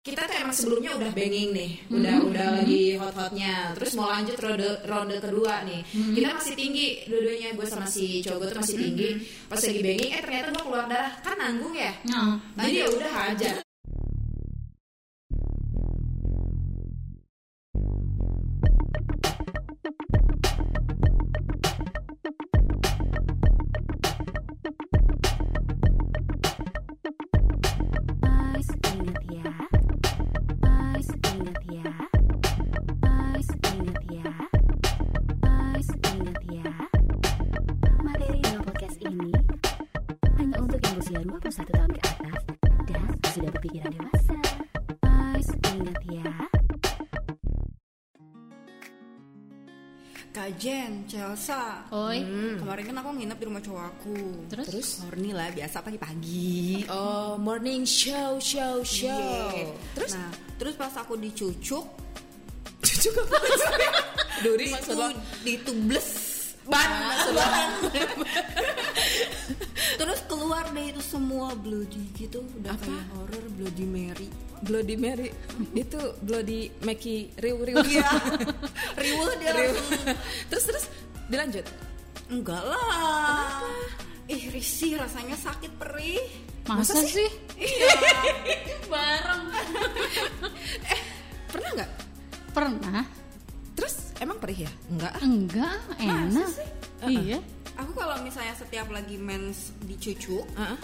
kita tuh emang sebelumnya udah banging nih, udah udah lagi hot-hotnya. Terus mau lanjut ronde ronde kedua nih, kita masih tinggi dua-duanya gue sama si cowok gue tuh masih tinggi. Pas lagi banging, eh ternyata gue keluar darah kan nanggung ya. Nah, Jadi ya udah aja. Jen, Chelsea oi. Kemarin kan aku nginep di rumah cowok aku Terus? Terus? Horny lah, biasa pagi-pagi Oh morning show show show. Iya. Terus Nah, terus pas aku dicucuk cucu apa? Duri maksud lo? ditubles Ban lo? Terus keluar deh itu semua bloody gitu Udah Apa? kayak horror Bloody Mary Bloody Mary itu Bloody Mackie riu riu. Iya Riwuh dia langsung terus terus dilanjut. Enggak lah Ih risih rasanya sakit perih Masa, sih? Iya Bareng. Pernah nggak? Pernah? Terus emang perih ya? Enggak. Enggak, enak. sih? Iya. Aku kalau misalnya setiap lagi mens dicucuk Heeh.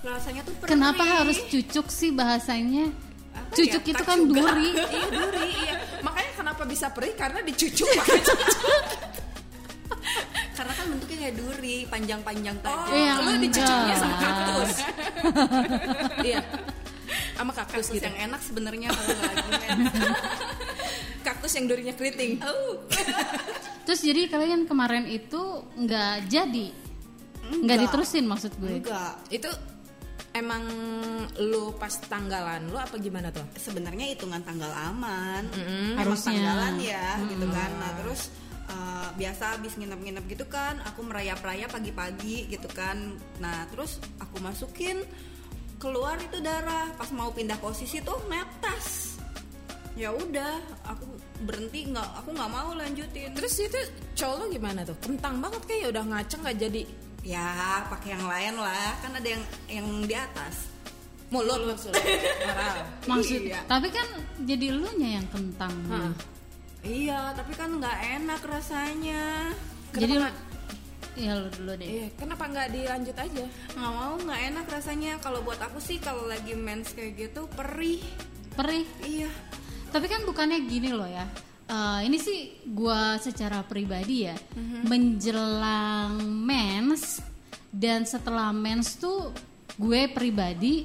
Rasanya tuh perih Kenapa harus cucuk sih bahasanya? Apa Cucuk ya? itu kan juga. duri. iya duri iya. Makanya kenapa bisa perih karena dicucuk pakai cucuk. Karena kan bentuknya kayak duri, panjang-panjang tadi. Iya, lu dicucuknya sama kaktus. iya. Sama kaktus, Kaktus gitu. yang enak sebenarnya kalau lagi mens. kaktus yang durinya keriting. Oh, Terus jadi kalian kemarin itu nggak jadi? Nggak Enggak. diterusin maksud gue? enggak. Itu emang lu pas tanggalan lu apa gimana tuh? Sebenarnya hitungan tanggal aman. Emang Harusnya. tanggalan ya, gitu kan. Nah, terus uh, biasa habis nginep-nginep gitu kan, aku merayap-rayap pagi-pagi gitu kan. Nah, terus aku masukin keluar itu darah. Pas mau pindah posisi tuh netes. Ya udah, aku berhenti nggak, aku nggak mau lanjutin. Terus itu cowok lu gimana tuh? Kentang banget kayak udah ngaceng nggak jadi Ya pakai yang lain lah, kan ada yang yang di atas. mulut maksudnya. Maksud, Iya. tapi kan jadi lu nya yang kentang. Iya, tapi kan nggak enak rasanya. Jadi Kenapa lu, ya lu dulu deh. Iya, kenapa nggak dilanjut aja? Nggak mau, nggak enak rasanya. Kalau buat aku sih kalau lagi mens kayak gitu perih. Perih. Iya. Tapi kan bukannya gini loh ya. Eh, ini sih gua secara pribadi ya Mhm. menjelang mens dan setelah mens tuh gue pribadi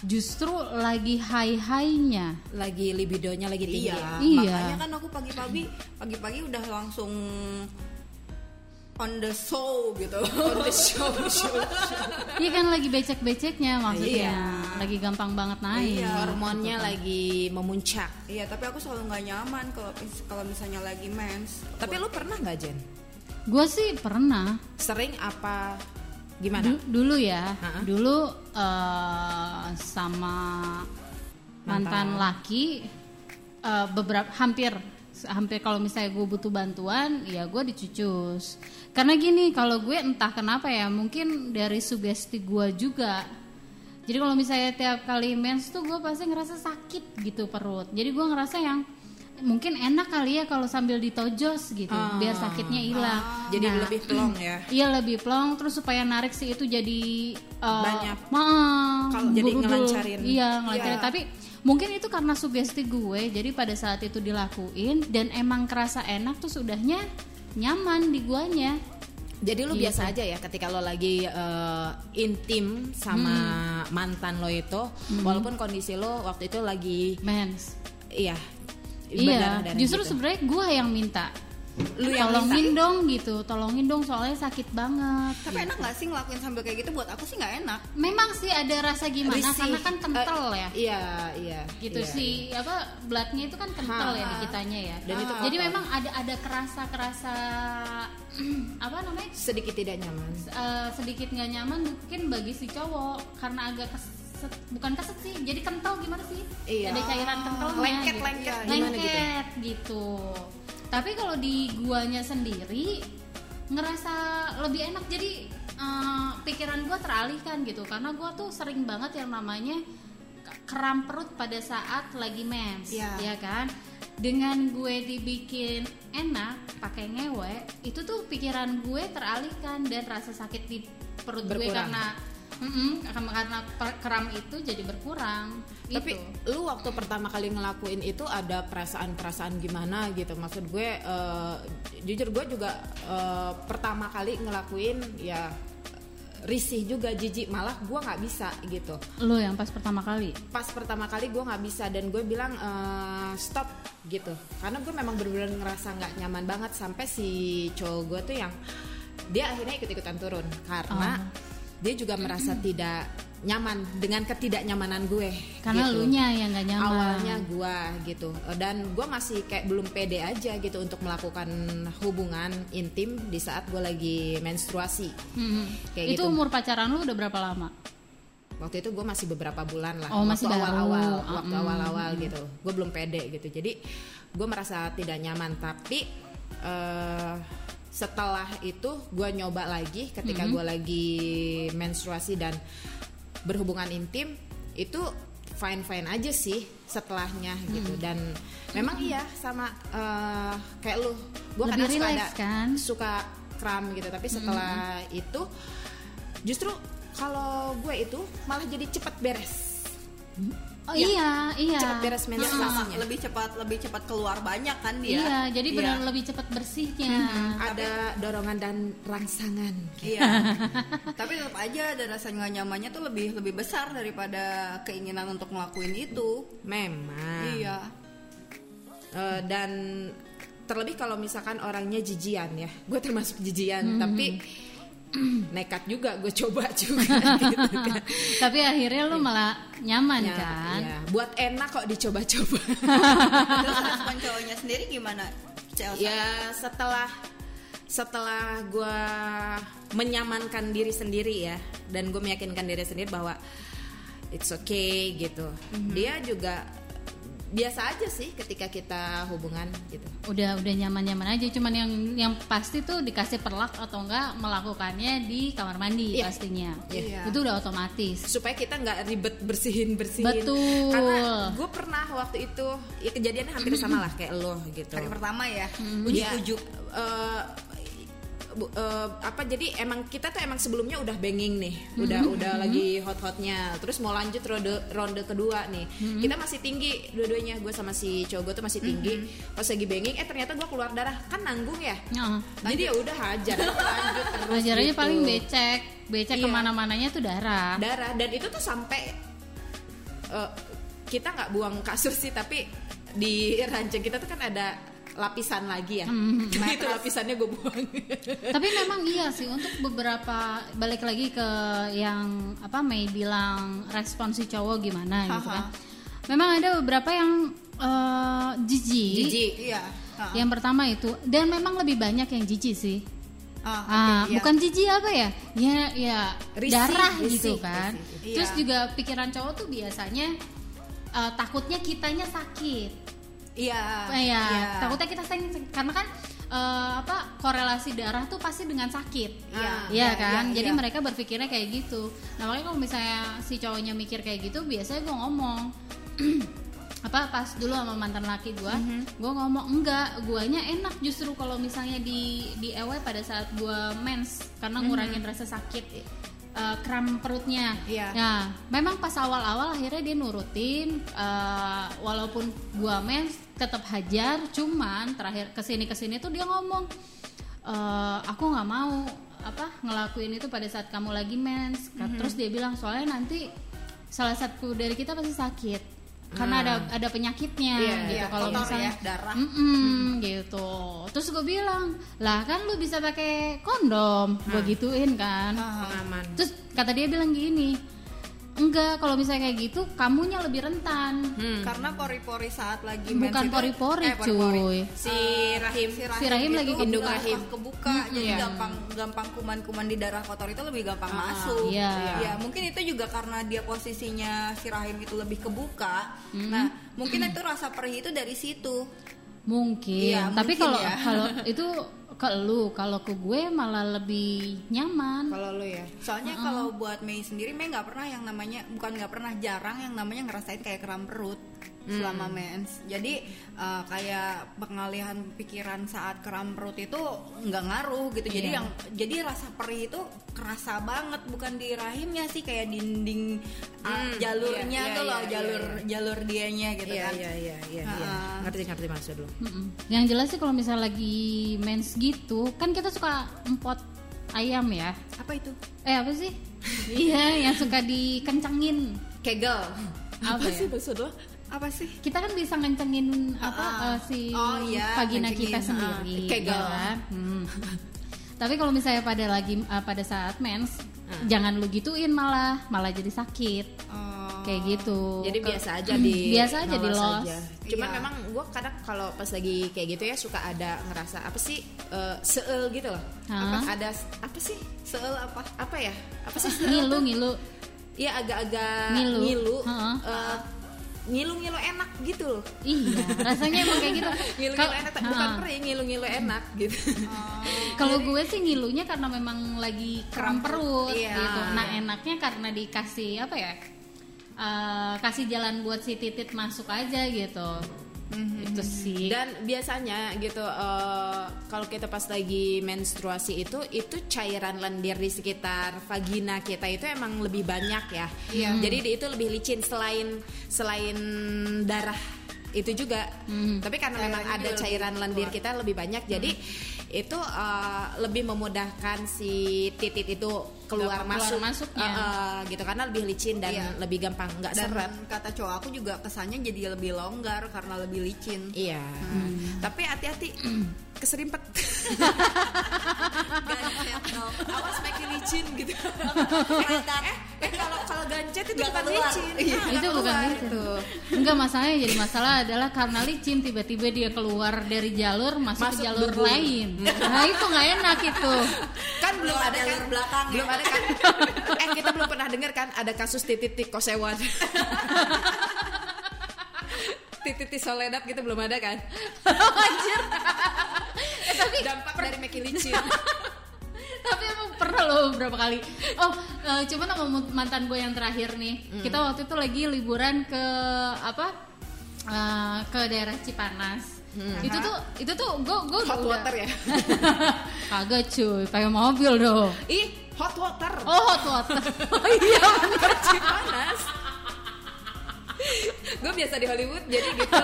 justru lagi high-highnya. Lagi libidonya lagi tinggi. Iya. Iya. Makanya kan aku pagi-pagi, pagi-pagi udah langsung on the show gitu. On the show, show. Iya kan lagi becek-beceknya maksudnya. Iya. Lagi gampang banget naik. Iya. Hormonnya lagi memuncak. iya, tapi aku selalu nggak nyaman kalau kalau misalnya lagi mens. Tapi lu pernah nggak Jen? Gue sih pernah Sering apa gimana? Du- dulu ya. Ha-ha. Dulu eh, sama mantan, Mantan. laki eh, beberapa hampir hampir kalau misalnya gue butuh bantuan ya gue dicucus karena gini kalau gue entah kenapa ya mungkin dari sugesti gue juga jadi kalau misalnya tiap kali mens tuh gue pasti ngerasa sakit gitu perut jadi gue ngerasa yang mungkin enak kali ya kalau sambil ditojos gitu biar sakitnya hilang Jadi Nah, lebih plong ya. Iya lebih plong terus supaya narik sih itu jadi uh, Banyak. ma- Kalau jadi ngelancarin. Iya ngelancarin. Iya. Tapi mungkin itu karena sugesti gue. Jadi pada saat itu dilakuin dan emang kerasa enak tuh sudahnya nyaman di guanya. Jadi lu Gitu. biasa aja ya ketika lo lagi eh, intim sama mantan lo itu, walaupun kondisi lo waktu itu lagi Mens. iya Iya. Justru gitu. sebenarnya gue yang minta. Lu yang tolongin dong gitu, tolongin dong soalnya sakit banget. Tapi enak nggak sih ngelakuin sambil kayak gitu? Buat aku sih nggak enak. Memang sih ada rasa gimana Risih. karena kan kental Eh, ya. Iya, iya. gitu iya, sih apa bloodnya itu kan kental Ha, ya di kitanya ya Dan itu jadi kotor. memang ada ada kerasa kerasa apa namanya Sedikit tidak nyaman. eh, sedikit nggak nyaman mungkin bagi si cowok karena agak kes- keset bukan keset sih jadi kental gimana sih Iya. ada cairan kentalnya Lengket, gitu. lengket, Iya, gimana gitu? lengket gitu tapi kalau di guanya sendiri ngerasa lebih enak jadi eh, pikiran gua teralihkan gitu karena gua tuh sering banget yang namanya kram perut pada saat lagi mens Iya. ya kan dengan gue dibikin enak pakai ngewe itu tuh pikiran gue teralihkan dan rasa sakit di perut gue Berkurang. karena Mm-mm, karena kram itu jadi berkurang Tapi gitu. lu waktu pertama kali ngelakuin itu ada perasaan-perasaan gimana gitu? Maksud gue eh, jujur gue juga eh, pertama kali ngelakuin ya risih juga jijik malah gue nggak bisa gitu. lo yang pas pertama kali Pas pertama kali gue nggak bisa dan gue bilang eh, stop gitu karena gue memang bener-bener ngerasa nggak nyaman banget sampai si cowok gue tuh yang dia akhirnya ikut-ikutan turun karena Oh. Dia juga merasa tidak nyaman dengan ketidaknyamanan gue karena gitu lu nya yang gak nyaman awalnya gua gitu dan gua masih kayak belum pede aja gitu untuk melakukan hubungan intim di saat gua lagi menstruasi Mm-mm. Kayak itu gitu. umur pacaran lu udah berapa lama waktu itu gua masih beberapa bulan lah Oh, masih waktu baru. awal-awal Ah, waktu mm. awal-awal gitu gua belum pede gitu jadi gua merasa tidak nyaman tapi eh, setelah itu gua nyoba lagi ketika gua lagi menstruasi dan berhubungan intim itu fine fine aja sih setelahnya gitu. Dan memang iya sama eh, kayak lu. Gue kadang suka ada kan? suka kram gitu tapi setelah itu justru kalau gue itu malah jadi cepet beres oh Ya, iya iya. cepet beres Ya, menstruasinya lebih cepat lebih cepat keluar banyak kan dia? Iya jadi benar Iya. lebih cepat bersihnya. Ada dorongan dan rangsangan. Iya. Tapi tetap aja ada rasa nggak nyamannya tuh lebih lebih besar daripada keinginan untuk ngelakuin itu. memang. Iya. Eh, dan terlebih kalau misalkan orangnya jijian ya. Gue termasuk jijian tapi nekat juga gue coba juga gitu kan tapi akhirnya lu malah nyaman Ya, kan iya. buat enak kok dicoba-coba Terus respon cowoknya sendiri gimana? Chelsea? ya setelah setelah gue menyamankan diri sendiri ya dan gue meyakinkan diri sendiri bahwa it's okay gitu dia juga biasa aja sih ketika kita hubungan gitu udah udah nyaman nyaman aja cuman yang yang pasti tuh dikasih perlak atau enggak melakukannya di kamar mandi Iya. pastinya Iya. itu udah otomatis supaya kita nggak ribet bersihin bersihin Betul. karena gue pernah waktu itu ya kejadiannya hampir sama lah kayak lo gitu Hari pertama ya. Iya. Ujuk-ujuk. Eh, bu- eh, apa jadi emang kita tuh emang sebelumnya udah banging nih udah udah lagi hot hotnya terus mau lanjut ronde ronde kedua nih. Kita masih tinggi dua-duanya gue sama si cowok gue tuh masih tinggi. Pas lagi banging eh ternyata gue keluar darah. Kan nanggung ya? Heeh. jadi ya udah hajar lanjut terus aja gitu. paling becek. Becek Iya. ke mana-mananya tuh darah. Darah. Dan itu tuh sampai eh, kita nggak buang kasur sih tapi di ranjang kita tuh kan ada lapisan lagi ya nah itu lapisannya gue buang tapi memang iya sih untuk beberapa balik lagi ke yang apa Mei bilang respon si cowok gimana gitu kan memang ada beberapa yang eh, jijik jijik Iya. Ah. yang pertama itu dan memang lebih banyak yang jijik sih Ah, oke, Ah, iya. bukan jijik apa ya? Ya, ya Risih, darah risih, gitu kan. Terus Iya. juga pikiran cowok tuh biasanya eh, takutnya kitanya sakit. Iya. Eh, ya, iya. takutnya kita sakit karena kan eh, apa korelasi darah tuh pasti dengan sakit. Iya, Iya iya, kan? iya, Jadi iya. mereka berpikirnya kayak gitu. Nah, makanya kalau misalnya si cowoknya mikir kayak gitu, biasanya gue ngomong apa pas dulu sama mantan laki gue, Mhm. gue ngomong enggak, guanya enak justru kalau misalnya di di ewe pada saat gue mens karena ngurangin rasa sakit eh, kram perutnya. Iya. Nah, memang pas awal-awal akhirnya dia nurutin eh, walaupun gua mens tetap hajar, cuman terakhir ke sini ke sini tuh dia ngomong eh, aku nggak mau apa ngelakuin itu pada saat kamu lagi mens. Terus dia bilang soalnya nanti salah satu dari kita pasti sakit karena ada ada penyakitnya Iya, gitu. iya, Kalau misalnya ya, darah. Mm-mm, gitu. Terus gue bilang, lah kan lu bisa pakai kondom, gue gituin kan. pengaman Terus kata dia bilang gini, enggak kalau misalnya kayak gitu kamunya lebih rentan Hmm. Karena pori-pori saat lagi Bukan pori-pori, eh, pori-pori. cuy. Si Eh, rahim. si Si rahim lagi gampang rahim. kebuka jadi iya. gampang gampang kuman-kuman di darah kotor itu lebih gampang Ah, masuk iya. ya mungkin itu juga karena dia posisinya si rahim itu lebih kebuka Hmm. nah mungkin itu rasa perih itu dari situ mungkin Iya, tapi kalau ya. kalau itu ke lu kalau ke gue malah lebih nyaman. Kalau lo ya. soalnya kalau buat Mei sendiri Mei nggak pernah yang namanya bukan nggak pernah jarang yang namanya ngerasain kayak kram perut selama mens jadi eh, kayak pengalihan pikiran saat kram perut itu nggak ngaruh gitu jadi Iya. yang jadi rasa perih itu kerasa banget bukan di rahimnya sih kayak dinding ah, Hmm, jalurnya iya, iya, tuh loh iya, jalur iya, jalur dianya gitu Iya kan iya iya iya. iya. Ngerti ngerti maksud lo. Yang jelas sih kalau misalnya lagi mens gitu kan kita suka empot ayam ya apa itu eh apa sih iya yang suka dikencangin Kegel. Apa ya? maksud lo? Apa sih kita kan bisa ngencengin apa eh, si oh iya, vagina ngencengin, kita ah, sendiri kegel. ya kan? Hmm. tapi kalau misalnya pada lagi eh, pada saat mens Ah. jangan lu gituin malah malah jadi sakit Oh, kayak gitu Jadi Ke- biasa aja di biasa aja di ngawas los aja. Cuman Iya. memang gue kadang kalau pas lagi kayak gitu ya suka ada ngerasa apa sih eh, seel gitu loh. Apa ada apa sih? seel apa Apa ya? Apa sih ngilu ngilu Iya agak-agak Ngilu. ngilu. Eh, ngilu-ngilu enak gitu loh. iya rasanya emang kayak gitu Ngilu-ngilu enak bukan Ha. perih, ngilu-ngilu enak gitu. Kalau gue sih ngilunya karena memang lagi kram perut Iya. gitu. Nah enaknya karena dikasih apa ya? eh, kasih jalan buat si titit masuk aja gitu. Itu sih. Dan biasanya gitu eh, kalau kita pas lagi menstruasi itu itu cairan lendir di sekitar vagina kita itu emang lebih banyak ya. Jadi di- itu lebih licin selain selain darah itu juga. Tapi karena memang ada cairan lendir keluar. kita lebih banyak jadi itu eh, lebih memudahkan si titit itu keluar Gampang masuk keluar masuknya. Eh, eh, gitu karena lebih licin dan Iya. lebih gampang nggak seret. kata cowok aku juga kesannya jadi lebih longgar karena lebih licin Iya. Tapi hati-hati keserimpet. Awas makin licin gitu. eh, eh kalau kalau gancet itu Nggak bukan keluar. licin. Iya. Ah, itu bukan keluar itu. Enggak masalahnya jadi masalah adalah karena licin tiba-tiba dia keluar dari jalur masuk, Masuk ke jalur dubur. lain. Nah itu nggak enak itu. Kan belum ada kan jalur belakang ya. belum ada kan. eh kita belum pernah dengar kan ada kasus titik kosewan. titik soledad gitu belum ada kan? Anjir. eh, tapi Dampak dari makin licin. tapi emang pernah loh beberapa kali oh eh, cuman sama mantan gue yang terakhir nih Hmm. kita waktu itu lagi liburan ke apa eh, ke daerah Cipanas itu tuh itu tuh gue gue Hmm. Hot water ya. kagak cuy pakai mobil dong Ih, hot water. oh hot water oh iya bener. Cipanas. gue biasa di Hollywood jadi gitu.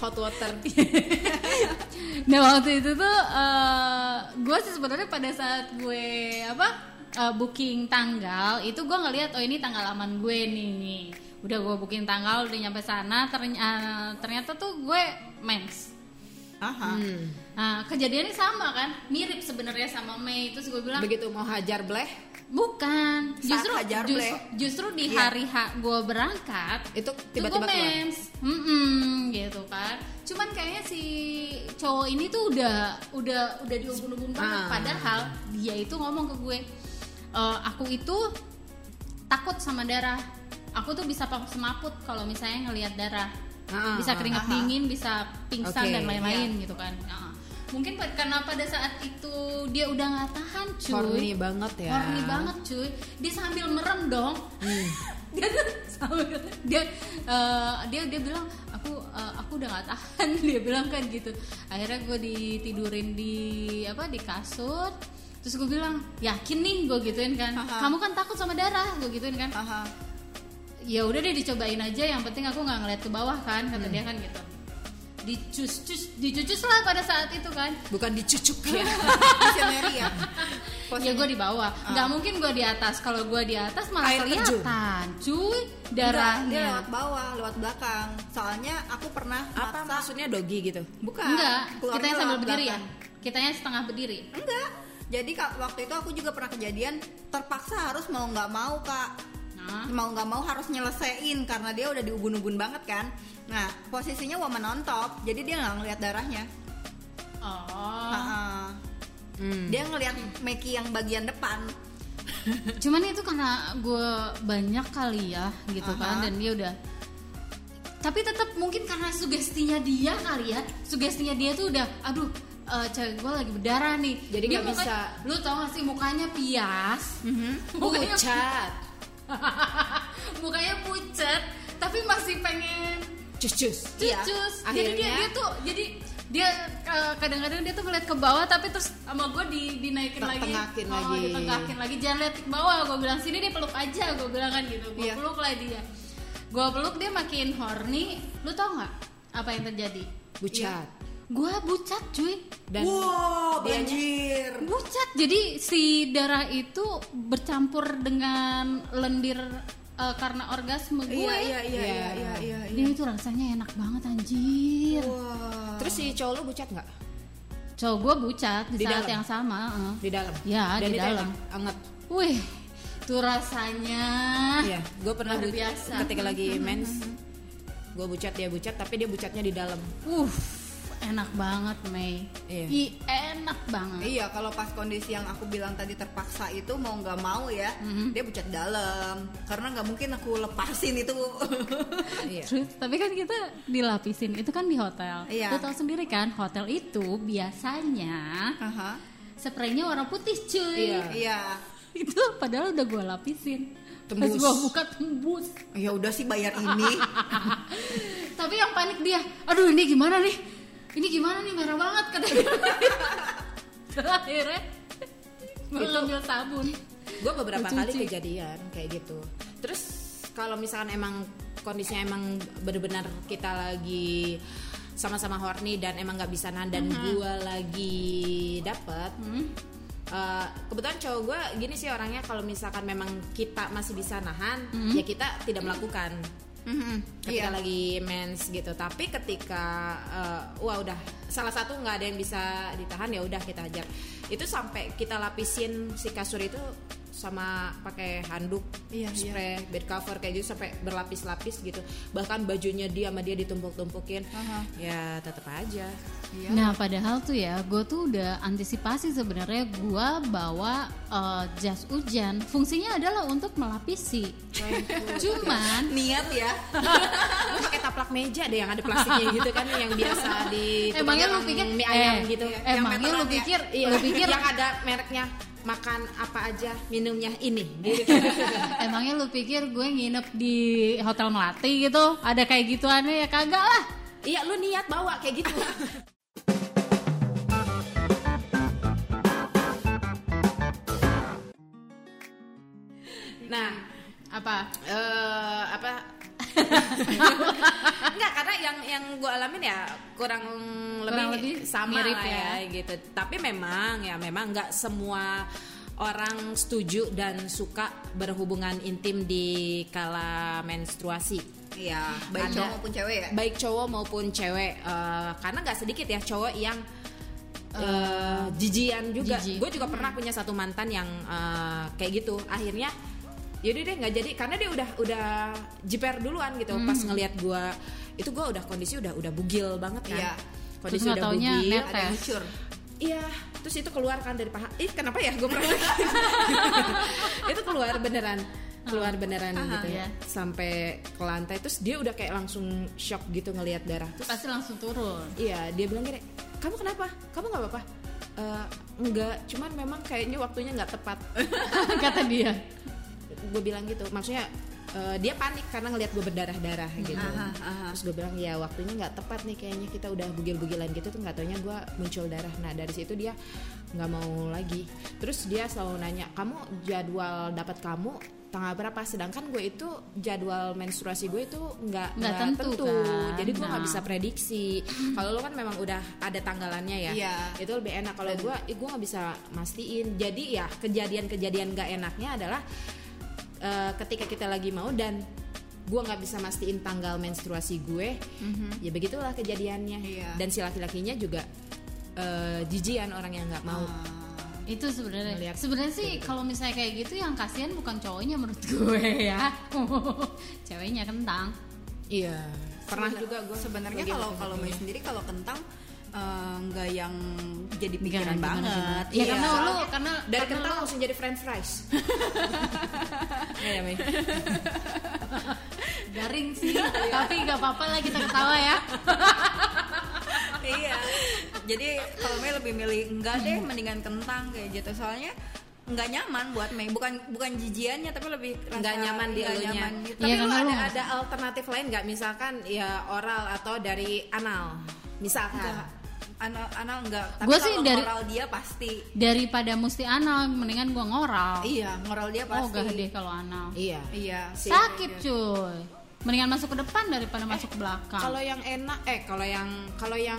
Hot water. nah waktu itu tuh eh, gue sih sebenarnya pada saat gue apa eh, booking tanggal itu gue ngeliat oh ini tanggal aman gue nih udah gue booking tanggal udah nyampe sana ternyata ternyata tuh gue mens Aha. Hmm. nah kejadiannya sama kan mirip sebenarnya sama Mei terus gue bilang Begitu mau hajar bleh, bukan Saat justru hajar justru, bleh. justru di Iya. hari H gue berangkat itu tiba-tiba mens Mm-mm, gitu kan cuman kayaknya si cowok ini tuh udah udah udah diubun-ubun banget Ah. padahal dia itu ngomong ke gue "Eh, aku itu takut sama darah aku tuh bisa semaput kalau misalnya ngelihat darah Ah, bisa ah, keringat aha. dingin bisa pingsan Oke, dan lain-lain gitu kan Ah. Mungkin karena pada saat itu dia udah nggak tahan cuy. Horny banget ya. Hmm. horny banget cuy. Dia sambil merem dong. Dia tuh sambil dia eh, dia dia bilang aku eh, aku udah nggak tahan. Dia bilang kan gitu. Akhirnya gue ditidurin di apa di kasur. Terus gue bilang yakin nih? Gue gituin kan. Aha. kamu kan takut sama darah. Gue gituin kan. Aha. ya udah deh dicobain aja. Yang penting aku nggak ngeliat ke bawah kan kata Hmm. dia kan gitu dicus cus dicucus lah pada saat itu kan Bukan dicucuk ya. Visionary ya. ya gue di bawah nggak mungkin gue di atas kalau gue di atas malah Air terjun. kelihatan cuy Enggak, dia darahnya lewat bawah, lewat belakang. Soalnya aku pernah Apa maksa- maksudnya doggy gitu? Bukan. enggak kita yang sambil berdiri ya belakang. kita yang setengah berdiri Enggak. Jadi kak waktu itu aku juga pernah kejadian terpaksa harus mau nggak mau kak Nah, mau nggak mau harus nyelesain karena dia udah di ubun-ubun banget kan. Nah posisinya woman on top, jadi dia nggak ngeliat darahnya. oh. Ha-ha. Hmm. Dia ngeliat Meki yang bagian depan. Cuman itu karena gue banyak kali ya gitu kan Aha. dan dia udah tapi tetap mungkin karena sugestinya dia kali ya sugestinya dia tuh udah aduh eh, cewek gue lagi berdarah nih Jadi Dia nggak muka- bisa. lu tau gak sih mukanya pias mukanya Pucat. mukanya pucat tapi masih pengen Cus-cus. Iya. cucus jadi dia, Akhirnya- dia tuh jadi dia eh, kadang-kadang dia tuh ngeliat ke bawah tapi terus sama gue di dinaikin lagi oh, lagi. ditengakin lagi jangan lihat ke bawah gue bilang sini deh peluk aja gue bilang kan gitu gue Iya. peluk lah dia gue peluk dia makin horny lu tau nggak apa yang terjadi Bucat. Gue bucat cuy Dan wow, dianya- banjir. bucat jadi si darah itu bercampur dengan lendir eh, karena orgasme gue Iya iya iya Iya. iya iya iya. dia itu rasanya enak banget anjir Wah. Terus si cowok lu bucat nggak? cowok gue bucat di, Di saat dalam? yang sama eh. Di dalam. Ya, Dan di dalam. Anget. Wih, itu rasanya. Iya, gue pernah biasa. ketika lagi mens, gue bucat dia bucat, tapi dia bucatnya di dalam. Uh, enak banget Mei. Iya. Ih, enak banget. Iya, kalau pas kondisi yang aku bilang tadi terpaksa itu mau nggak mau ya, Mhm. dia bucat dalam. Karena nggak mungkin aku lepasin itu. Iya. Terus, tapi kan kita dilapisin itu kan di hotel. Iya. Tahu sendiri kan, hotel itu biasanya Aha. spraynya warna putih cuy. Iya. Iya. Itu padahal udah gue lapisin. Pas Tembus. gue buka tembus. Ya udah sih bayar ini. Tapi yang panik dia, aduh ini gimana nih? Ini gimana nih merah banget katanya. Akhirnya gue ngambil sabun. Gue beberapa kali kejadian kayak gitu. Terus kalau misalkan emang kondisinya emang benar-benar kita lagi sama-sama horny dan emang nggak bisa nahan dan gue lagi dapet eh, kebetulan cowok gue gini sih orangnya kalau misalkan memang kita masih bisa nahan ya kita tidak melakukan Mhm. ketika Iya. lagi mens gitu tapi ketika eh, wah udah salah satu nggak ada yang bisa ditahan ya udah kita hajar itu sampai kita lapisin si kasur itu sama pakai handuk Iya, spray bed cover kayak gitu sampai berlapis-lapis gitu bahkan bajunya dia sama dia ditumpuk-tumpukin Aha. ya tetap aja Iya. Nah padahal tuh ya, gue tuh udah antisipasi sebenarnya gue bawa eh, jas hujan. Fungsinya adalah untuk melapisi. Cuman niat ya. lu pakai taplak meja deh yang ada plastiknya gitu kan yang biasa di Emangnya lu pikir mie ayam eh, gitu Yang Emangnya lu ya? pikir Iya, lu pikir yang ada mereknya makan apa aja minumnya ini gitu. emangnya lu pikir gue nginep di hotel melati gitu? Ada kayak gituannya ya kagak lah. iya lu niat bawa kayak gitu nah Apa? eh apa Enggak karena yang yang gue alamin ya kurang lebih, Kurang lebih sama mirip lah ya. ya. gitu. Tapi memang ya memang nggak semua orang setuju dan suka berhubungan intim di kala menstruasi. Iya, baik Ada. cowok maupun cewek ya. Baik cowok maupun cewek Eh, karena nggak sedikit ya cowok yang eh, jijian juga. Gue juga pernah punya satu mantan yang eh, kayak gitu. Akhirnya yaudah deh nggak jadi. Karena dia udah udah jiper duluan gitu. Pas ngelihat gue itu gue udah kondisi udah udah bugil banget kan. Iya. kondisi Terus udah taunya bugil. net. Ada yang lucur. iya terus itu keluar kan dari paha. Ih kenapa ya gue pernah itu keluar beneran. Keluar beneran Aha. gitu ya. Iya. sampai ke lantai. Terus dia udah kayak langsung shock gitu ngelihat darah. Terus Pasti langsung turun. iya dia bilang gini kamu kenapa? Kamu nggak apa-apa? "Eh, enggak cuman memang kayaknya waktunya nggak tepat. Kata dia. Gue bilang gitu. Maksudnya eh, dia panik karena ngelihat gue berdarah-darah gitu. Aha, aha. terus gue bilang ya waktunya nggak tepat nih kayaknya kita udah bugil-bugilan gitu. Tuh nggak taunya gue muncul darah. Nah dari situ dia nggak mau lagi. Terus dia selalu nanya kamu jadwal dapat kamu tanggal berapa? Sedangkan gue itu jadwal menstruasi gue itu nggak Nggak tentu, kan? jadi gue nggak Nah. bisa prediksi. Kalau lo kan memang udah ada tanggalannya ya Iya. itu lebih enak. Kalau gue gue nggak bisa mastiin. Jadi ya kejadian-kejadian nggak enaknya adalah eh, ketika kita lagi mau dan gue nggak bisa mastiin tanggal menstruasi gue ya begitulah kejadiannya. Iya. dan si laki-lakinya juga eh, jijian orang yang nggak mau. Ah. itu sebenarnya. Sebenarnya sih kalau misalnya kayak gitu yang kasihan bukan cowoknya menurut gue ya. Ceweknya kentang. Iya. Pernah juga gue sebenarnya kalau kalau Mei sendiri kalau kentang eh, nggak yang jadi pikiran Gimana, banget gimana? Ya, Iya. karena lu karena dari karena kentang lu- langsung jadi french fries Iya, Mei. garing sih tapi nggak apa-apa lah kita ketawa ya iya jadi kalau Mei lebih milih enggak deh mendingan kentang kayak gitu soalnya nggak nyaman buat Mei bukan bukan jijiannya tapi lebih nggak nyaman di elunya. nyaman gitu. Tapi Iya, lu ada ada alternatif lain nggak? Misalkan ya oral atau dari anal, misalkan. Enggak. Anal anal enggak tapi Gua sih kalau dari- moral dia pasti. Daripada mesti anal mendingan gua ngoral. Iya moral dia oh pasti. gak deh kalau anal. Iya. iya sih. Sakit cuy. Mendingan masuk ke depan daripada masuk ke belakang. Kalau yang enak, eh kalau yang kalau yang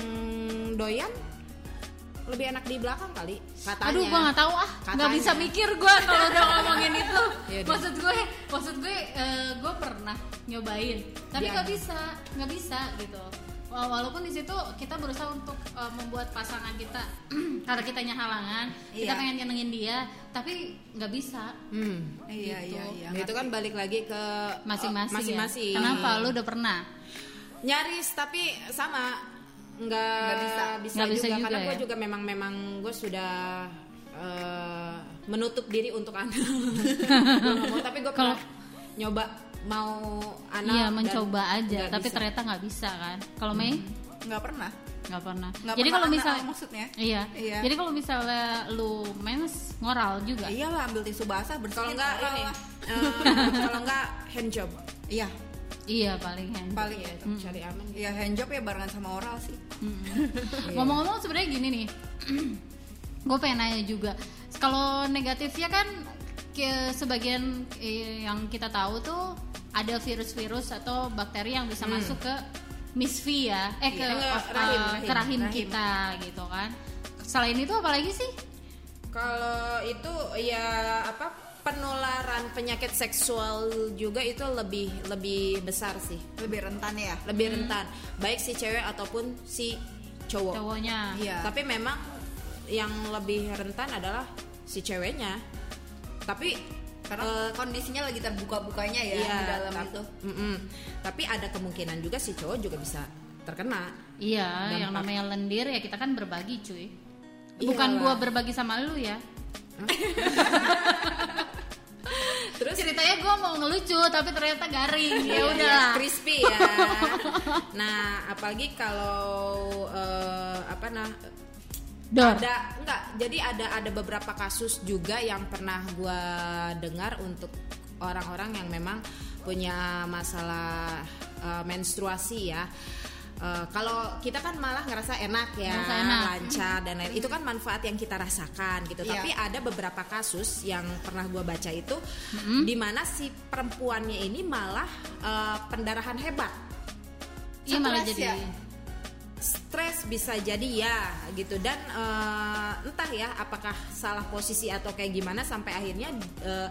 doyan lebih enak di belakang kali katanya. Aduh, gua nggak tahu ah, nggak bisa mikir gua kalau udah ngomongin itu. Yaudah. maksud gue, maksud gue, eh, gue pernah nyobain, tapi Dia- nggak bisa, nggak bisa gitu. Wa- Walaupun di situ kita berusaha untuk eh, membuat pasangan kita, karena kitanya halangan, kita Iya. pengen nyenengin dia, tapi nggak bisa. Hmm. iya Gitu. iya iya Nah, itu kan balik lagi ke Masing-masing. eh, masing-masing. Ya. Kenapa? Lu udah pernah? nyaris tapi sama nggak bisa. bisa, Nggak bisa juga, juga karena gue ya? juga memang memang gue sudah eh, menutup diri untuk Gua nggak mau, tapi gue Kalau- nyoba mau anal Iya, dan mencoba aja, nggak tapi bisa. ternyata nggak bisa kan? Kalau Mei nggak pernah nggak pernah. Nggak Jadi kalau misalnya maksudnya Iya. Iya. Jadi kalau misalnya lu mens ngoral juga. iyalah ambil tisu basah bersihin kalau enggak oral ini lah. eh, kalau enggak hand job iya Iya paling hand. paling ya, Hmm. cari aman gitu. Iya hand job ya barengan sama oral sih. Ngomong-ngomong sebenarnya gini nih, gue pengen nanya juga. Kalau negatifnya kan ke sebagian eh, yang kita tahu tuh ada virus-virus atau bakteri yang bisa masuk ke Miss V ya, eh ke, enggak, of- rahim, eh, rahim, ke rahim rahim. kita gitu kan. Selain itu apa lagi sih? Kalau itu ya apa penularan penyakit seksual juga itu lebih lebih besar sih, Lebih rentan ya. lebih rentan baik si cewek ataupun si cowok. Cowoknya. Iya. Tapi memang yang lebih rentan adalah si ceweknya. Tapi Karena eh, kondisinya lagi terbuka-bukanya ya iya, di dalam itu. Mm-mm. Tapi ada kemungkinan juga si cowok juga bisa terkena. Iya, yang Dampak. namanya lendir ya kita kan berbagi cuy. Bukan Iyalah. gua berbagi sama lu ya. Terus Ceritanya gua mau ngelucu tapi ternyata garing. Ya Iya, udah. iya, crispy ya. nah, apalagi kalau eh, apa nah Dor. ada enggak jadi ada ada beberapa kasus juga yang pernah gua dengar untuk orang-orang yang memang punya masalah eh, menstruasi ya Eh, kalau kita kan malah ngerasa enak ya Ngerasa enak. lancar dan lain itu kan manfaat yang kita rasakan gitu Iya. tapi ada beberapa kasus yang pernah gua baca itu di mana si perempuannya ini malah eh, pendarahan hebat Iya malah jadi. ya? Stres bisa jadi ya gitu dan eh, entah ya apakah salah posisi atau kayak gimana sampai akhirnya eh,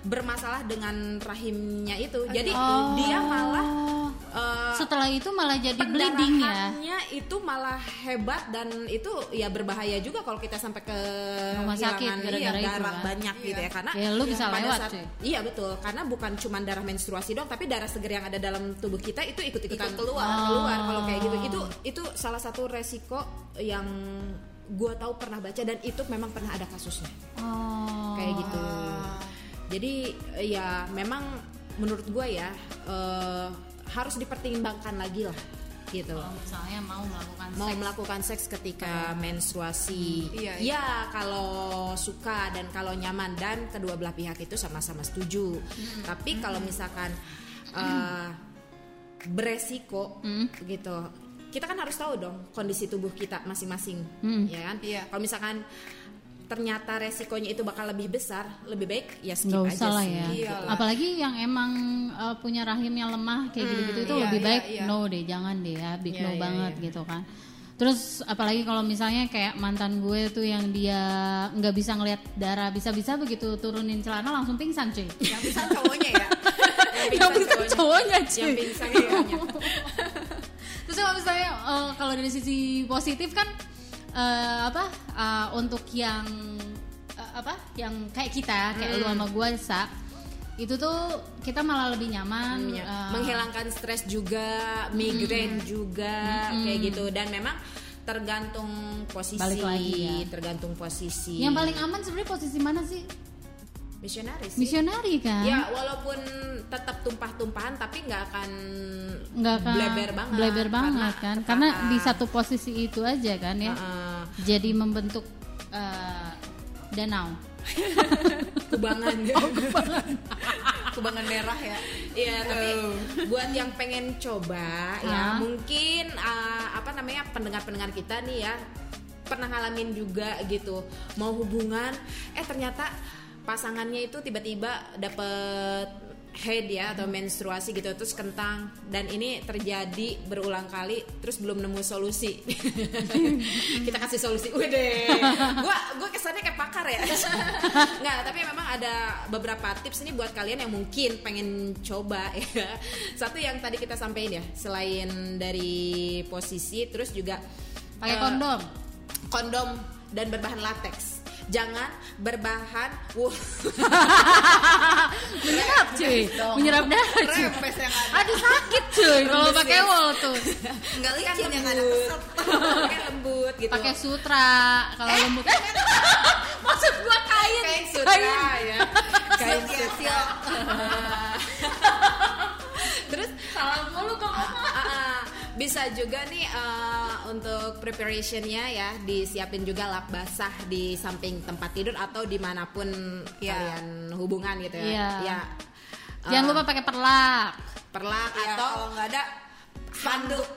bermasalah dengan rahimnya itu jadi Oh. dia malah eh, Setelah itu malah jadi bleeding ya. itu malah hebat dan itu ya berbahaya juga kalau kita sampai ke Rumah sakit gara-gara iya, darah kan. banyak gitu ya karena Ya, lu bisa pada lewat, saat- cuy. iya betul karena bukan cuma darah menstruasi dong tapi darah seger yang ada dalam tubuh kita itu ikut-ikutan Ikut keluar. keluar kalau kayak gitu Oh. itu itu salah satu resiko yang gua tahu pernah baca dan itu memang pernah ada kasusnya. Oh. kayak gitu. Jadi ya memang menurut gua ya eh, harus dipertimbangkan lagi lah gitu. Kalau misalnya mau melakukan mau seks. melakukan seks ketika menstruasi. Iya, ya kalau suka dan kalau nyaman dan kedua belah pihak itu sama-sama setuju. Tapi kalau misalkan eh, beresiko Hmm. gitu kita kan harus tahu dong kondisi tubuh kita masing-masing Hmm. ya kan Iya. kalau misalkan ternyata resikonya itu bakal lebih besar lebih baik ya skip Nggak aja usah lah sih ya. Iyalah. Apalagi yang emang uh, punya rahim yang lemah kayak gitu-gitu itu iya, lebih iya, baik iya. no deh, jangan deh ya, big Iya, no iya, banget iya. gitu kan. Terus apalagi kalau misalnya kayak mantan gue tuh yang dia nggak bisa ngelihat darah, bisa-bisa begitu turunin celana langsung pingsan cuy. Yang bisa cowoknya ya. yang pingsan cowoknya yang cuy. pingsan cowoknya. Terus kalau misalnya eh, kalau dari sisi positif kan eh, apa eh, untuk yang eh, apa yang kayak kita kayak Hmm. lu sama gua sa itu tuh kita malah lebih nyaman Ya, eh, menghilangkan stres juga, migrain juga kayak gitu dan memang tergantung posisi, Balik lagi ya. tergantung posisi. yang paling aman sebenarnya posisi mana sih misionaris. sih. misionari kan Ya walaupun tetap tumpah-tumpahan tapi nggak akan nggak akan bleber banget. bleber banget kan karena di satu posisi itu aja kan ya jadi membentuk eh, danau kubangan. Oh, Kubangan merah ya. Iya, tapi buat yang pengen coba ya, Hah? mungkin uh, apa namanya pendengar-pendengar kita nih ya pernah ngalamin juga gitu mau hubungan, eh ternyata pasangannya itu tiba-tiba dapet head ya atau menstruasi gitu terus kentang. Dan ini terjadi berulang kali terus belum nemu solusi. Kita kasih solusi. Wede. Gua gua kesannya kayak pakar ya. Nggak tapi memang ada beberapa tips ini buat kalian yang mungkin pengen coba ya. Satu yang tadi kita sampaikan ya selain dari posisi terus juga pakai eh, kondom. kondom dan berbahan latex jangan berbahan wuh. Menyerap cuy. Menyerap darah cuy. Yang ada. aduh sakit cuy. Kalau pakai ya. wol tuh. Enggak kan licin yang ada. keset. pakai lembut gitu. Pakai sutra kalau Eh, lembut. maksud gua kain. Kain sutra ya. Kain ya, sutra terus salah mulu kok ah. Bisa juga nih eh, untuk preparationnya ya disiapin juga lap basah di samping tempat tidur atau di mana pun Ya. kalian hubungan gitu ya. Iya. Ya. jangan Eh, lupa pakai perlak perlak Ya, atau kalau nggak ada handuk.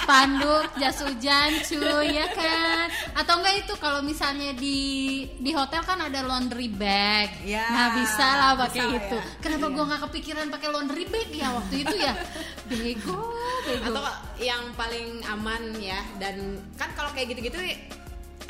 spanduk jas hujan cuy ya kan? Atau enggak itu kalau misalnya di di hotel kan ada laundry bag. Ya, nah bisa lah pakai bisa itu. ya. kenapa gua nggak kepikiran pakai laundry bag ya waktu itu ya? Bego bego. Atau yang paling aman ya dan kan kalau kayak gitu-gitu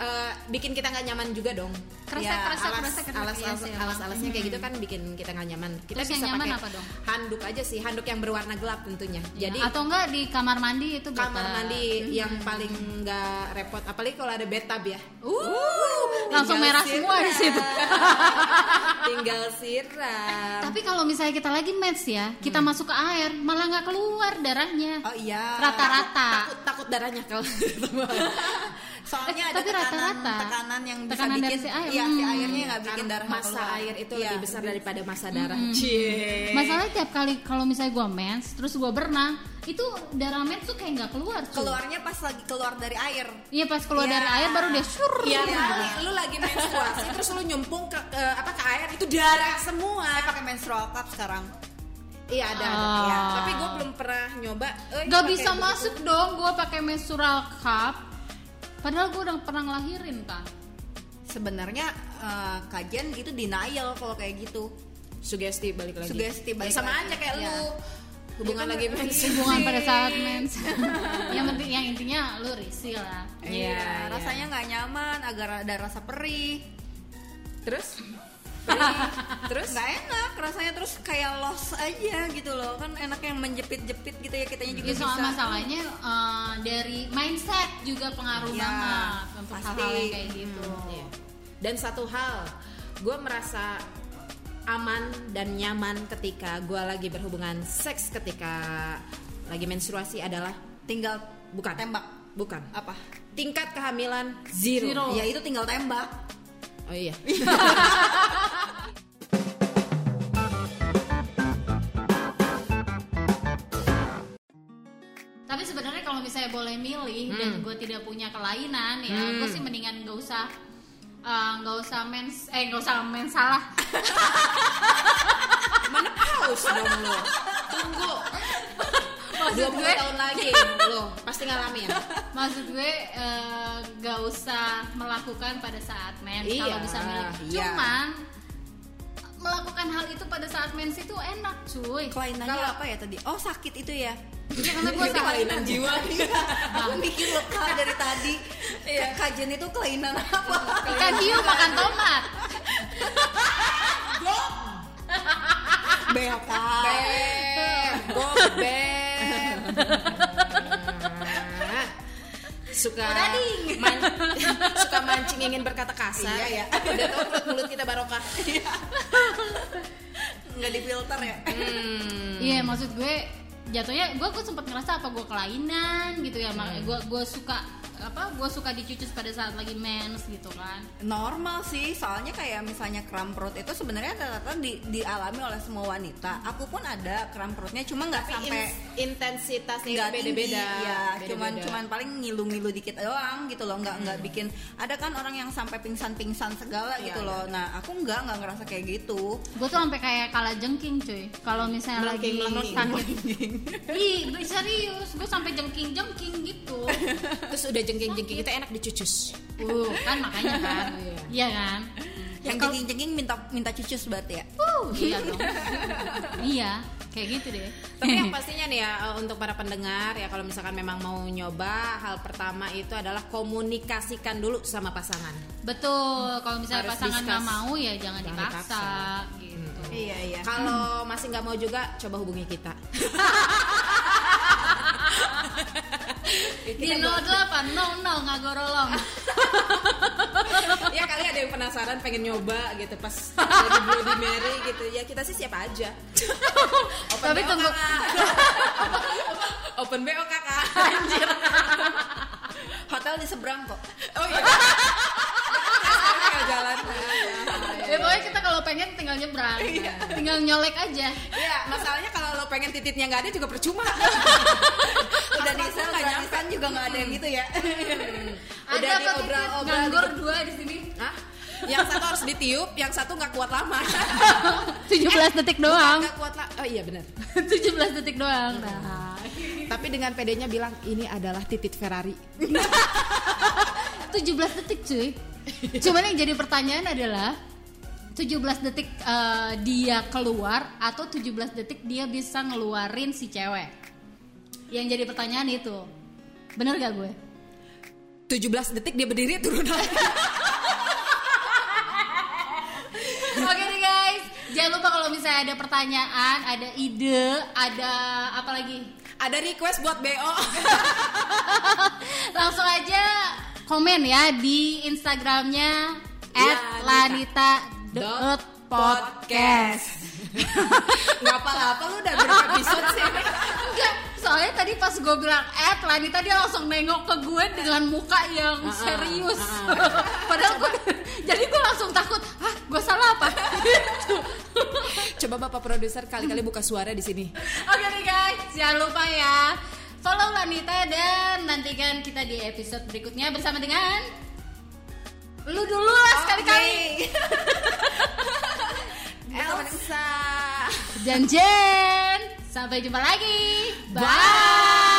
eh, bikin kita nggak nyaman juga dong. Kerasa, Ya, kerasa, alas, kerasa, kerasa. alas, Iya alas, alas, emang. alasnya kayak gitu kan bikin kita nggak nyaman. Kita Terus yang bisa nyaman pakai apa dong? handuk aja sih, handuk yang berwarna gelap tentunya. Ya, Jadi atau enggak di kamar mandi itu kamar bisa. mandi yang paling nggak repot, apalagi kalau ada bathtub ya. Uh, langsung Tinggal merah semua di situ. Tinggal siram. Tapi kalau misalnya kita lagi match ya, kita Hmm. masuk ke air, malah nggak keluar darahnya. Oh iya. Rata-rata. takut takut darahnya kalau Soalnya Eh, ada tapi tekanan, rata-rata. tekanan yang bisa Tekanan dari bikin si air. Iya, si Hmm. airnya nggak bikin darah masa keluar. air itu Iya. lebih besar daripada masa darah. Cie. Masalahnya tiap kali kalau misalnya gua mens, terus gua berenang, itu darah mens tuh kayak nggak keluar. cuy. Keluarnya pas lagi keluar dari air. Iya pas keluar Iya. dari air baru dia sur. Ya gitu. kali lu lagi menstruasi terus lu nyumpung ke, ke- apa ke air itu darah semua. Saya pakai menstrual cup sekarang. Iya ada, ada. Ah. Iya. Tapi gue belum pernah nyoba. eh, Gak bisa masuk dong, gua pakai menstrual cup. Padahal gua udah pernah ngelahirin kan. Sebenarnya eh, kajian itu denial kalau kayak gitu. Sugesti balik lagi. Sugesti balik Ya, sama lagi. aja kayak Iya. lu hubungan Iya lagi iya. mens. Hubungan pada saat mens. yang penting yang intinya lu risih lah. Iya, Iya, iya. rasanya nggak nyaman, agak ada rasa perih. Terus? Terus? Nggak enak, rasanya terus kayak los aja gitu loh. Kan enak yang menjepit-jepit gitu ya kitanya juga Jadi soal bisa. masalahnya eh, dari mindset juga pengaruh Iya, banget untuk hal-hal yang kayak gitu. Iya. Dan satu hal, gue merasa aman dan nyaman ketika gue lagi berhubungan seks ketika lagi menstruasi adalah tinggal bukan tembak. bukan Apa? tingkat kehamilan zero. Zero. Ya itu tinggal tembak. Oh iya. Tapi sebenarnya kalau misalnya boleh milih Hmm. dan gue tidak punya kelainan ya, gue sih mendingan gak usah eh, nggak usah mens eh nggak usah mens salah Menepause dong lo. Tunggu. Maksud 20 gue tahun lagi lo pasti ngalamin. maksud gue eh, gak usah melakukan pada saat mens Iya, kalau bisa milih iya. cuman melakukan hal itu pada saat mens itu enak cuy Kelainannya Kalau- apa ya tadi? Oh sakit itu ya. Iya, karena gue salah kelainan jiwa. Aku mikir loh Kak, dari tadi. Iya. Kajian itu kelainan apa? ikan hiu makan tomat. Ber, gober. Suka man- suka mancing ingin berkata kasar. Iya, ya. udah tau mulut mulut kita barokah. Nggak difilter ya? Hmm. Iya maksud gue jatuhnya gue gue sempat ngerasa apa gue kelainan gitu ya makanya gue gue suka apa gue suka dicucus pada saat lagi mens gitu kan. Normal sih soalnya kayak misalnya kram perut itu sebenarnya rata-rata di- dialami oleh semua wanita. Aku pun ada kram perutnya cuma nggak sampai intensitasnya nggak beda-beda. ya cuman cuman paling ngilu-ngilu dikit doang gitu loh nggak nggak bikin. Ada kan orang yang sampai pingsan-pingsan segala Iya, gitu iya, loh. Nah aku nggak nggak ngerasa kayak gitu. Gue tuh sampai kayak kalah jengking cuy. Kalau misalnya lagi Melengking, melengking. sakit ih gue serius. Gue sampai jengking jengking gitu. Terus udah jengking-jengking kita enak dicucus. Uh kan makanya kan. Iya kan? Yang jengking-jengking minta minta cucus berarti ya? Uh, iya dong. Iya kayak gitu deh. Tapi yang pastinya nih ya eh, untuk para pendengar ya kalau misalkan memang mau nyoba hal pertama itu adalah komunikasikan dulu sama pasangan. betul kalau misalnya Harus pasangan nggak mau ya jangan Jangan dipaksa gitu. Iya iya. Kalau masih nggak mau juga coba hubungi kita. di 08 no no nggak gorolong ya kali ada yang penasaran pengen nyoba gitu pas lagi Bloody Mary gitu ya kita sih siapa aja. Open Tapi BO, tunggu. Open BO kakak. hotel di seberang kok Oh iya. Jalan. ya pokoknya kita kalau pengen tinggal nyebrang tinggal nyolek aja Iya, masalahnya pengen tititnya nggak ada juga percuma. udah di aku nggak nyampe. gratisan juga nggak ada yang gitu ya Udah ada apa diobral-obral nganggur gitu. dua di sini Hah? Yang satu harus ditiup, yang satu nggak kuat lama. 17 detik doang Nggak kuat lah. Oh iya benar. 17 detik doang nah Tapi dengan PD-nya bilang ini adalah titit Ferrari. 17 detik cuy cuman yang jadi pertanyaan adalah 17 detik eh, dia keluar atau 17 detik dia bisa ngeluarin si cewek yang jadi pertanyaan itu bener gak gue 17 detik dia berdiri turun lagi. Oke nih guys, jangan lupa kalau misalnya ada pertanyaan, ada ide, ada apa lagi, Ada request buat BO. langsung aja komen ya di Instagramnya Lanita. @lanita.podcast. Nggak apa-apa lu udah berapa episode sih? Enggak, soalnya tadi pas gue bilang eh Lanita dia langsung nengok ke gue dengan muka yang Ah, ah, serius. ah, ah. Padahal gue, jadi gue langsung takut, ah gue salah apa? Gitu. Coba Bapak produser kali-kali buka suara di sini. Oke nih guys, jangan lupa ya follow Lanita dan nantikan kita di episode berikutnya bersama dengan lu dulu lah sekali-kali. Elsa. Dan Jen, sampai jumpa lagi. Bye.